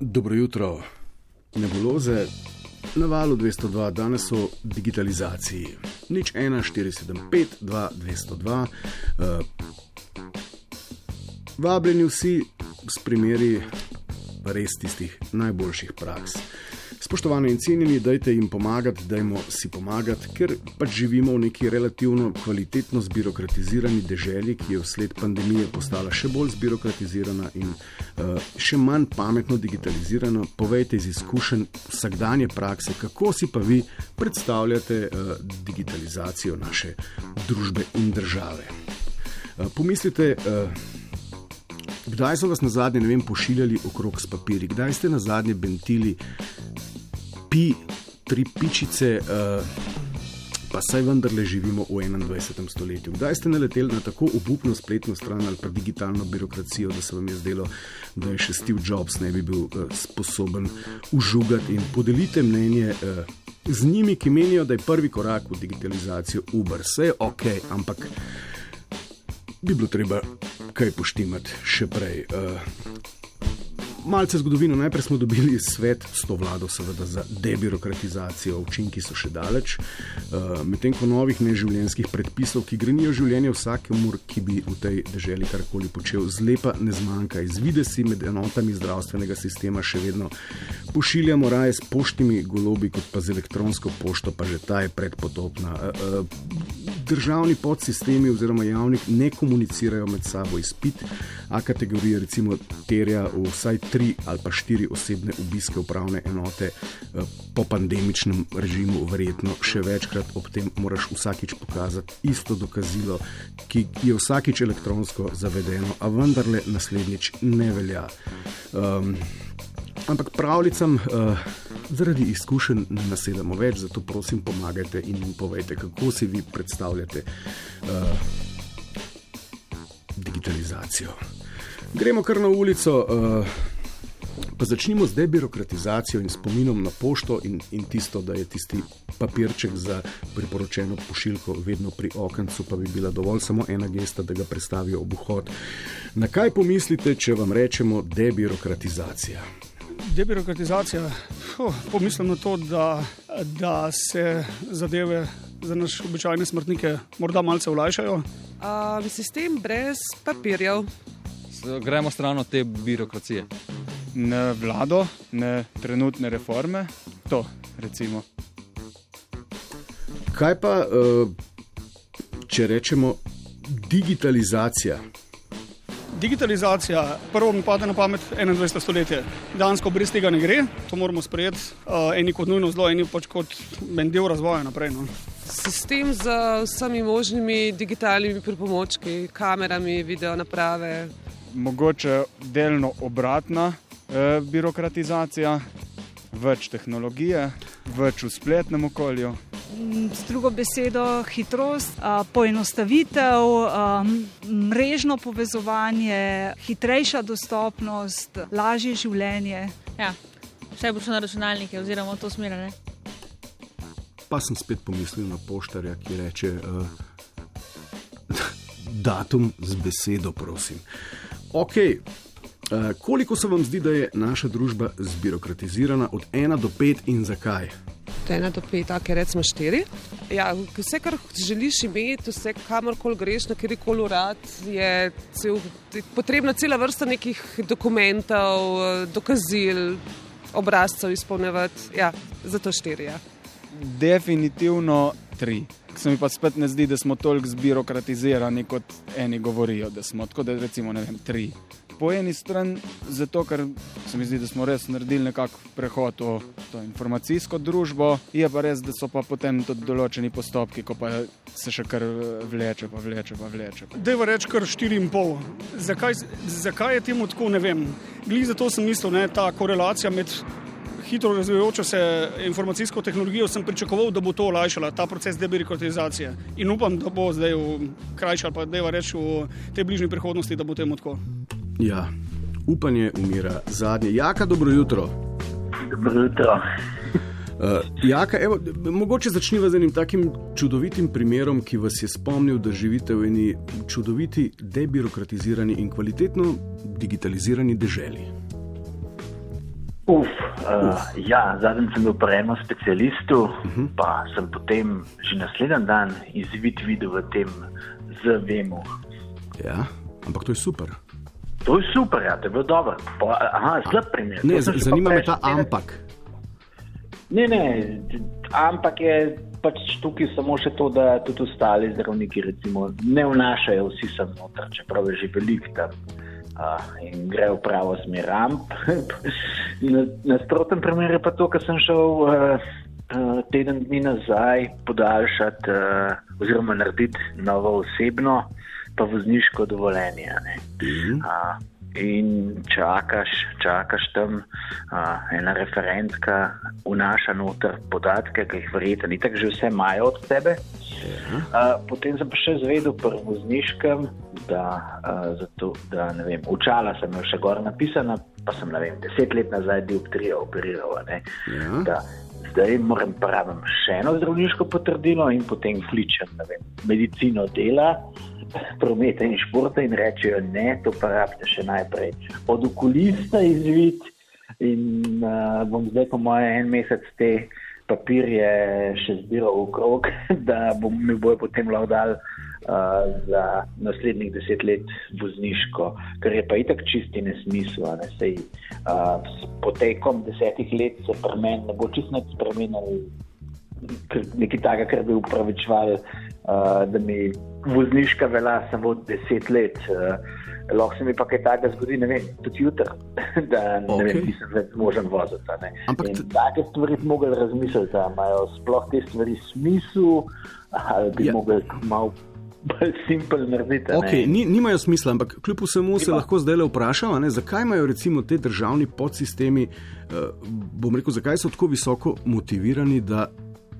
Dobro jutro, nebuloze. Na valu 202, danes o digitalizaciji. Nič 1, 475, 2, 202. Uh, vabljeni vsi s primeri res tistih najboljših praks. Spoštovani in cenjeni, dajte jim pomagati, dajmo si pomagati, ker pač živimo v neki relativno kvalitetno zbirokratizirani deželi, ki je vsled pandemije postala še bolj zbirokratizirana in uh, še manj pametno digitalizirana. Povejte iz izkušenj vsakdanje prakse, kako si pa vi predstavljate uh, digitalizacijo naše družbe in države. Uh, pomislite. Uh, Kdaj so vas na zadnje, vem, pošiljali okrog s papiri, kdaj ste na zadnje bentili pi, tri pičice, uh, pa saj vendarle živimo v 21. stoletju. Kdaj ste naleteli na tako obupno spletno stran ali pa digitalno birokracijo, da se vam je zdelo, da je še Steve Jobs ne bi bil uh, sposoben užugati in podelite mnenje. Uh, Z njimi, ki menijo, da je prvi korak v digitalizacijo Uber, vse je ok, ampak bi bilo treba kaj poštimati še prej. Uh, Malce zgodovino. Najprej smo dobili svet s to vlado, seveda za debirokratizacijo, učinki so še daleč. Uh, Medtem ko novih neživljenjskih predpisov, ki grenijo življenje vsakemu, ki bi v tej državi karkoli počel, zlepa ne zmanjka. Izvide si med enotami zdravstvenega sistema še vedno pošiljamo raje s poštnimi golobi, kot pa z elektronsko pošto, pa že ta je predpotopna. Uh, uh, državni podsistemi oziroma javnih ne komunicirajo med sabo izpit, a kategorija recimo terja vsaj tri ali pa štiri osebne obiske upravne enote eh, po pandemičnem režimu, verjetno še večkrat ob tem moraš vsakič pokazati isto dokazilo, ki je vsakič elektronsko zavedeno, a vendarle naslednjič ne velja. Um, Ampak pravljicam uh, zaradi izkušenj ne nasedamo več, zato prosim, pomagajte in mi povejte, kako si vi predstavljate uh, digitalizacijo. Gremo kar na ulico. Uh, Pa začnimo z debirokratizacijo in spominom na pošto in, in tisto, da je tisti papirček za priporočeno pošiljko vedno pri okencu, pa bi bila dovolj samo ena gesta, da ga predstavijo ob vhod. Na kaj pomislite, če vam rečemo debirokratizacija? Debirokratizacija, oh, pomislim na to, da, da se zadeve za naše običajne smrtnike morda malce olajšajo. Uh, sistem brez papirjev. Gremo stran od te birokracije. Ne vlado, ne trenutne reforme, to recimo. Kaj pa, če rečemo digitalizacija? Digitalizacija, prvo mi pade na pamet 21. stoletje. Dansko brez tega ne gre, to moramo sprejeti. Uh, eni kot nujno zelo, eni pač kot en del razvoja naprej. No. Sistem z vsemi možnimi digitalnimi pripomočki, kamerami, video naprave. Mogoče delno obratna eh, birokratizacija, več tehnologije, več v spletnem okolju. S drugo besedo, hitrost, poenostavitev, mrežno povezovanje, hitrejša dostopnost, lažje življenje. Ja, vse bo šlo na računalnike, oziroma v to smer. Ne? Pa sem spet pomislil na poštarja, ki reče: uh, Datum z besedo, prosim. Ok. Uh, koliko se vam zdi, da je naša družba zbirokratizirana od 1 do 5 in zakaj? Od ena do pet, tako recimo štiri. Ja, vse, kar želiš imeti, vse, kamorkoli greš, na kjerkoli urad, je cel, potrebna cela vrsta nekih dokumentov, dokazil, obrazcev izpolnjevati. Ja, zato štiri. Ja. Definitivno tri. Se mi pa spet ne zdi, da smo toliko zbirokratizirani, kot eni govorijo, da smo. Tako da recimo, ne vem, tri po eni strani zato, ker se mi zdi, da smo res naredili nekakšen prehod v to informacijsko družbo, je pa res, da so pa potem tudi določeni postopki, ko pa se še kar vleče, pa vleče, pa vleče. Deva reči kar 4,5. Zakaj, zakaj je temu tako, ne vem. Glede zato sem mislil, da ta korelacija med hitro razvijajočo se informacijsko tehnologijo sem pričakoval, da bo to olajšalo ta proces debirokratizacije. In upam, da bo zdaj v krajši ali pa da reči v tej bližnji prihodnosti, da bo temu tako. Ja, upanje umira zadnje. Jaka, dobro jutro. Dobro jutro. Uh, jaka, evo, mogoče začnimo z enim takim čudovitim primerom, ki vas je spomnil, da živite v eni čudoviti, debirokratizirani in kvalitetno digitalizirani državi. Uf, uh, ja, zadnjič sem bil pri enem specialistu, uh -huh. pa sem potem že naslednji dan izvid videl v tem ZVM-u. Ja, ampak to je super. To je super, ja, to je bil dober. Pa, aha, slab primer. Ne, zanima me ta ampak. Ne, ne, ampak je pač tukaj samo še to, da tudi ostali zdravniki recimo, ne vnašajo vsi sem noter, čeprav je že velik tam. Uh, in gre v pravo smer. Amp. Na- Nasproten primer je pa to, kar sem šel uh, uh, teden dni nazaj podaljšati uh, oziroma narediti novo osebno, pa vozniško dovoljenje. a ne. Uh, in čakaš, čakaš tam, uh, ena referentka vnaša noter podatke, ki jih verjetno ni tako že vse imajo od tebe. Uh, potem sem pa še zvedel pri vozniškem, da, uh, zato, da ne vem, učala sem jo še gor napisana, pa sem ne vem, deset let nazaj dioptrijo operiral. a. Ja. Da, zdaj moram pravim še eno zdravniško potrdilo in potem kličem vem, medicino dela, prometa in športa in rečejo, ne, to pa rabite še najprej. Od okulista izvid in uh, bom zdaj po moje en mesec te papirje še zbiral okrog, da bom, mi bojo potem lahko dal uh, za naslednjih deset let vozniško, kar je pa itak čisti nesmisel. Ne? Sej, uh, s potekom desetih let se pri meni ne bo čisto nič spremenil, kar- nekaj takega, kar bi upravičeval, uh, da mi vozniška velja samo deset let. Uh, lahko se mi pa kaj takega zgodi, ne vem, tudi jutri, da ne okay. Vem, nisem več možen voziti. Ampak take stvari bi mogli razmisliti, da imajo sploh te stvari smisel, ali bi Ja. mogli malo bolj simpel narediti. Okay, ni, nimajo smisla, ampak kljub vsemu se Nima. lahko zdaj le vprašamo, ne, zakaj imajo recimo te državni podsistemi, uh, bom rekel, zakaj so tako visoko motivirani, da,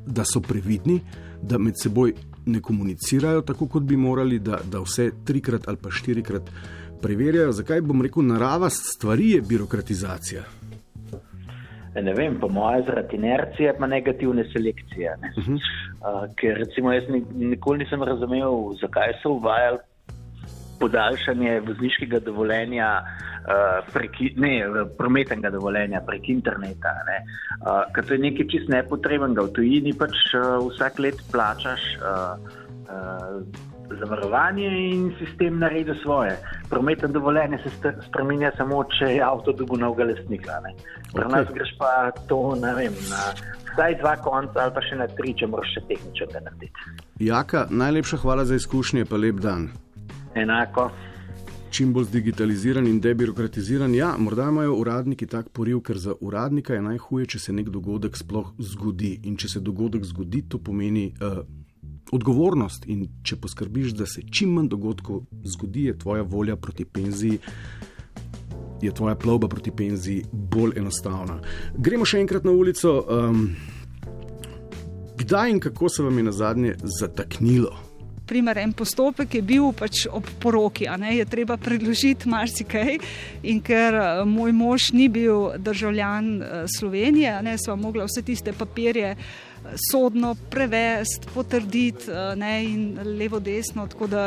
da so previdni, da med seboj ne komunicirajo tako, kot bi morali, da, da vse trikrat ali pa štirikrat preverjajo. Zakaj bom rekel, narava stvari je birokratizacija. Ne vem, po mojem, zaradi inercije pa negativne selekcije. Ne? Uh -huh. uh, ker recimo jaz ni, nikoli nisem razumel, zakaj so uvajali podaljšanje vozniškega dovoljenja, uh, preki, ne, eh, prometnega dovoljenja prek interneta. Ne? Uh, ker to je nekaj čist nepotrebnega. V tujini pač uh, vsak let plačaš. Uh, uh, Zavarovanje in sistem naredi svoje. Prometno dovoljenje se spremenja samo, če je avto dobil novega lastnika. Pri Ok. nas greš pa to, ne vem, na vsaj dva konca ali pa še na tri, če moraš še tehnično narediti. Jaka, najlepša hvala za izkušnje, pa lep dan. Enako. čim bolj zdigitaliziran in debirokratiziran. Ja, morda imajo uradniki tak poriv, ker za uradnika je najhuje, če se nek dogodek sploh zgodi. In če se dogodek zgodi, to pomeni uh, odgovornost. In če poskrbiš, da se čim manj dogodkov zgodi, je tvoja volja proti penziji. Je tvoja plovba proti penziji bolj enostavna. Gremo še enkrat na ulico. Um, kdaj in kako se vam je na zadnje zataknilo? Primer, en postopek je bil pač ob poroki, ne je treba predložiti marsikaj. In ker eh, moj mož ni bil državljan eh, Slovenije, ne smo mogli vse tiste papirje eh, sodno prevesti, potrditi ne, in levo, desno. Tako da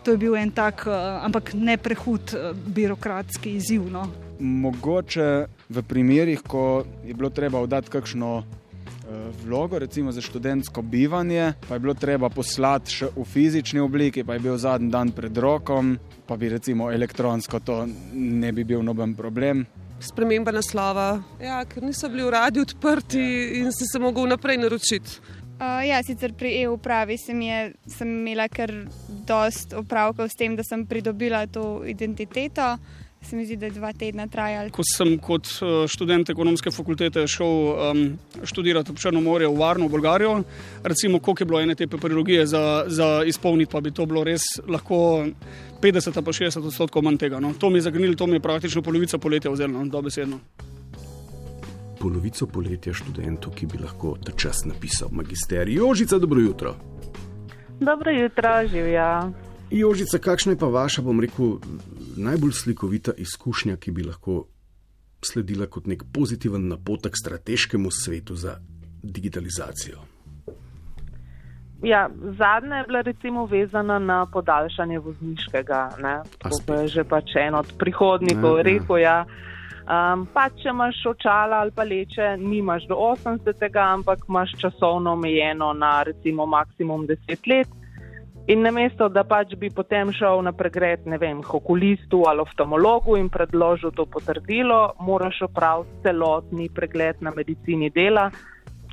to je bil en tak, ampak ne prehud eh, birokratski izziv. No. Mogoče v primerih, ko je bilo treba oddati kakšno vlogo, recimo za študentsko bivanje, pa je bilo treba poslati še v fizični obliki, pa je bil zadnji dan pred rokom, pa bi recimo elektronsko to ne bi bil noben problem. Sprememba naslova, ja, ker niso bili uradi odprti in si se mogel naprej naročiti. Uh, ja, sicer pri e-upravi sem, je, sem imela kar dost opravkov s tem, da sem pridobila to identiteto. Se mi zdi, da je dva tedna trajalo. Ko sem kot eh, študent ekonomske fakultete šel um, študirati v Črno morje, v Varno, v Bolgarijo, recimo, koliko je bilo ene te papirologije za, za izpolniti, pa bi to bilo res lahko 50 ali pa 60 odstotkov manj tega. No. To mi je zagnilo, to mi je praktično polovica poletja vzelo, no, dobesedno. Polovico poletja študentov, ki bi lahko ta čas napisal magisterij. Jožica, dobro jutro. Dobro jutro, živja. Jožica, kakšna je pa vaša, bom rekel, najbolj slikovita izkušnja, ki bi lahko sledila kot nek pozitiven napotek strateškemu svetu za digitalizacijo? Ja, zadnja je bila recimo vezana na podaljšanje vozniškega. Ne? To je že pač en od prihodnikov Ja, ja. rekel. Ja. Um, pa če imaš očala ali pa leče, nimaš do 80, ampak imaš časovno omejeno na recimo maksimum 10 let. In namesto, da pač bi potem šel na pregled, ne vem, okulistu ali oftalmologu in predložil to potrdilo, moraš opraviti celotni pregled na medicini dela,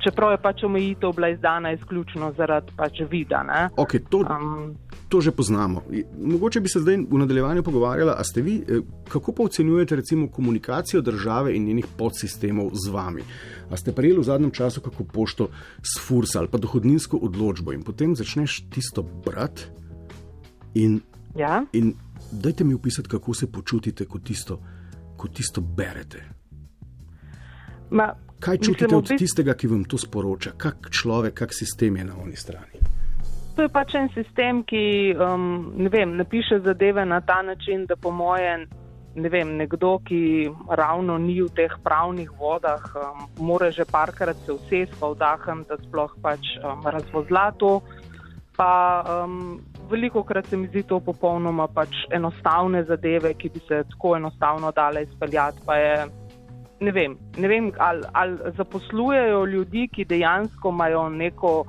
čeprav je pač omejitev bila izdana izključno zaradi pač vida. Okay, to, um, to že poznamo. Mogoče bi se zdaj v nadaljevanju pogovarjala, a ste vi, eh, kako pa ocenjujete recimo komunikacijo države in njenih podsistemov z vami? A ste prejeli v zadnjem času kako pošto s furs ali pa dohodninsko odločbo in potem začneš tisto brati in, ja? in dajte mi opisati, kako se počutite, ko tisto, ko tisto berete. Ma, Kaj čutite od tistega, ki vam to sporoča? Kak človek, kak sistem je na oni strani? To je pač en sistem, ki um, ne vem, napiše zadeve na ta način, da po moje, ne vem, nekdo, ki ravno ni v teh pravnih vodah, um, mora že parkrat se vsesti pa vdahem, da sploh pač um, razvozla to. Pa um, veliko krat se mi zdi to popolnoma pač enostavne zadeve, ki bi se tako enostavno dale izpeljati. Pa je ne vem, ne vem ali, ali zaposlujejo ljudi, ki dejansko imajo neko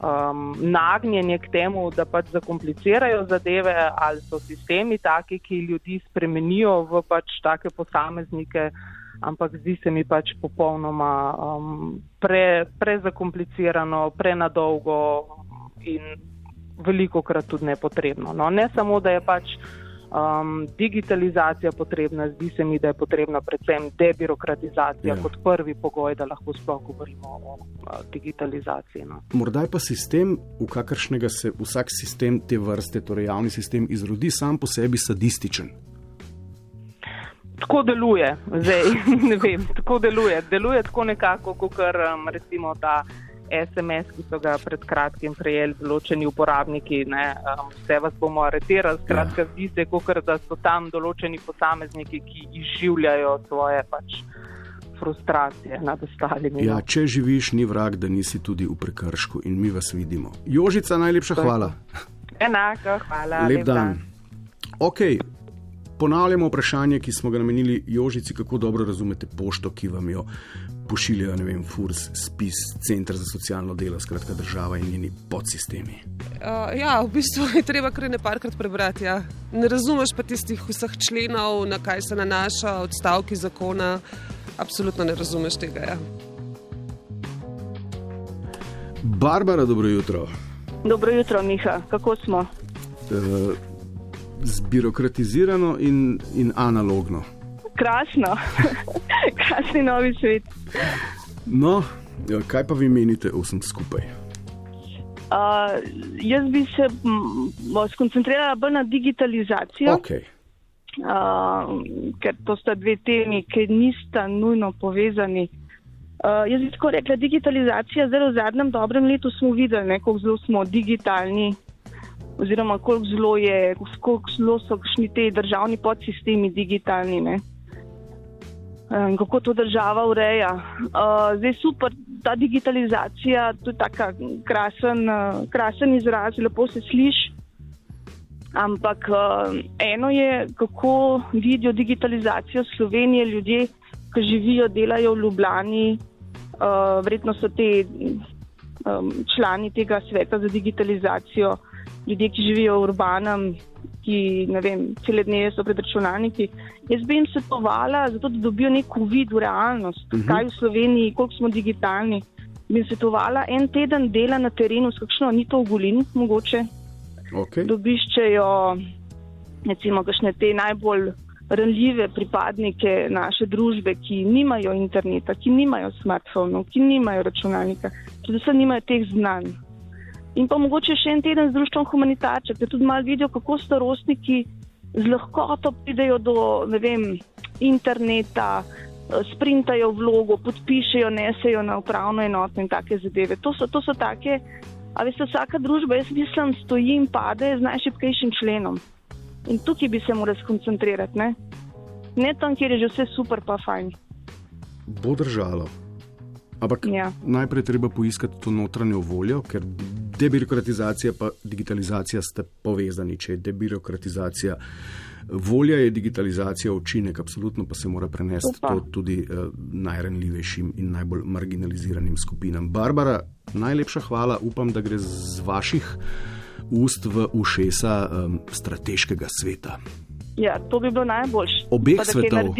um, nagnjenje k temu, da pač zakomplicirajo zadeve, ali so sistemi taki, ki ljudi spremenijo v pač take posameznike. Ampak zdi se mi pač popolnoma um, pre, prezakomplicirano, prenadolgo in veliko krat tudi nepotrebno. No, ne samo, da je pač um, digitalizacija potrebna, zdi se mi, da je potrebna predvsem debirokratizacija ja. kot prvi pogoj, da lahko sploh govorimo o uh, digitalizaciji. No. Morda je pa sistem, v kakršnega se vsak sistem te vrste, torej javni sistem, izrodi, sam po sebi sadističen. Tako deluje, zdaj ne vem, tako deluje. Deluje tako nekako, kot um, recimo ta. SMS, ki so ga pred kratkim prejeli določeni uporabniki, ne, um, vse vas bomo aretirali. Skratka, ja. zdi se, kot da so tam določeni posamezniki, ki izživljajo svoje pač. Frustracije nad ostalimi. Ja, če živiš, ni vrag, da nisi tudi v prekršku in mi vas vidimo. Jožica, najlepša hvala. Enako, hvala. Lep, Lep dan. dan. Ok, ponavljamo vprašanje, ki smo ga namenili Jožici, kako dobro razumete pošto, ki vam jo pošiljajo, ne vem, FURS, SPIS, Center za socialno delo, skratka država in njeni podsistemi. Uh, ja, v bistvu je treba kar nekajkrat prebrati. Ja. Ne razumeš pa tistih vseh členov, na kaj se nanaša odstavki zakona. Absolutno ne razumeš tega. Ja. Barbara, dobro jutro. Dobro jutro, Miha, kako smo? Uh, zbirokratizirano in, in analogno krasno, krasni novi svet. No, ja, kaj pa vi menite o vsem skupaj? Uh, jaz bi se skoncentrirala bolj na digitalizacijo. Okay. Uh, ker to sta dve temi, ki nista nujno povezani. Uh, jaz bi tako rekla, digitalizacija, zelo v zadnjem dobrem letu smo videli, kako zelo smo digitalni, oziroma koliko zelo, je, koliko zelo so ti državni podsistemi digitalni. Ne? In kako to država ureja. Uh, zdaj super, ta digitalizacija, to je tako krasen, uh, krasen izraz, lepo se sliši. Ampak uh, eno je, kako vidijo digitalizacijo Slovenije ljudje, ki živijo, delajo v Ljubljani, uh, vredno so te um, člani tega sveta za digitalizacijo, ljudje, ki živijo v urbanem ki ne vem, cele dneve so pred računalniki. Jaz bi jim svetovala, zato da dobijo nek uvid v realnost, uh mhm. -huh. kaj v Sloveniji, koliko smo digitalni. Bi jim svetovala en teden dela na terenu, s kakšno ni to v Golini, mogoče. Okay. Dobiščejo, recimo, kakšne te najbolj ranljive pripadnike naše družbe, ki nimajo interneta, ki nimajo smartfonov, ki nimajo računalnika, predvsem nimajo teh znanj. In pa mogoče še en teden z društvom humanitarča, da tudi malo vidijo, kako starostniki z lahkoto pridejo do vem, interneta, eh, sprintajo vlogo, podpišejo, nesejo na upravno enoto in take zadeve. To so, to so take, a veste, vsaka družba, jaz mislim, stoji in pade z najšipkejšim členom. In tukaj bi se morali skoncentrirati, ne? ne tam, kjer je že vse super, pa fajn. Bo držalo. Ampak Ja. najprej treba poiskati to notranjo voljo, ker debirokratizacija in digitalizacija sta povezani. Če je debirokratizacija volja, je digitalizacija učinek, absolutno pa se mora prenesti Upa. to tudi uh, najranljivejšim in najbolj marginaliziranim skupinam. Barbara, najlepša hvala, upam, da gre z vaših ust v ušesa um, strateškega sveta. Ja, to bi bilo najboljše. Obeh pa, svetov.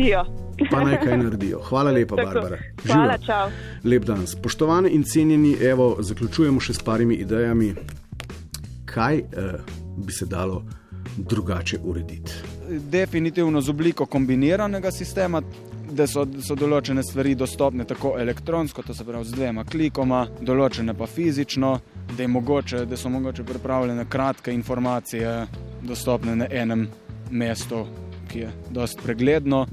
Pa naj kaj naredijo. Hvala lepa, Tako. Barbara. Hvala, Živjo. čau. Lep dan. Spoštovani in cenjeni, evo, zaključujemo še s parimi idejami, kaj eh, bi se dalo drugače urediti. Definitivno z obliko kombiniranega sistema, da so, so določene stvari dostopne tako elektronsko, to se pravi z dvema klikoma, določene pa fizično, da, je mogoče, da so mogoče pripravljene kratke informacije dostopne na enem mestu, ki je dosti pregledno,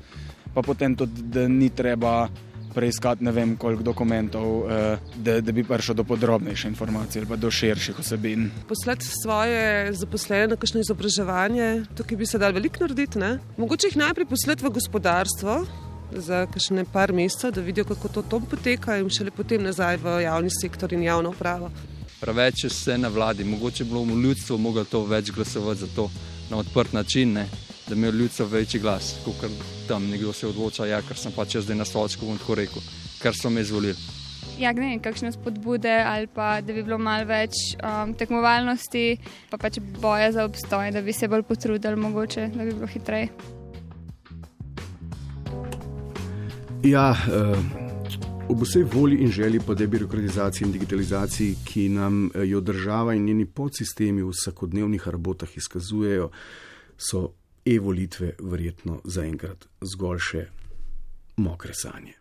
pa potem tudi, da ni treba preiskati ne vem koliko dokumentov, eh, da, da bi prišel do podrobnejše informacije ali pa do širših osebin. Poslati svoje zaposlene na kakšno izobraževanje, tukaj bi se dal veliko narediti. Ne? Mogoče jih najprej poslati v gospodarstvo za kakšne par mesecev, da vidijo, kako to tam poteka, in šele potem nazaj v javni sektor in javno upravo. Preveč je vse na vladi, mogoče bi bilo v ljudstvu moglo to več glasovati za to na odprt način, ne? Da ima ljudstvo večji glas, kot tam nekdo se odloča, ja, ker sem pač jaz zdaj na stolčku, bom tako rekel, ker so me izvolili. Ja, ne kakšne spodbude ali pa da bi bilo malo več um, tekmovalnosti, pa pač boja za obstoj, da bi se bolj potrudili, mogoče, da bi bilo hitreje. Ja, eh, ob vsej volji in želji po debirokratizaciji in digitalizaciji, ki nam eh, jo država in njeni podsistemi v vsakodnevnih rabotah izkazujejo, so e-volitve verjetno zaenkrat zgolj še mokre sanje.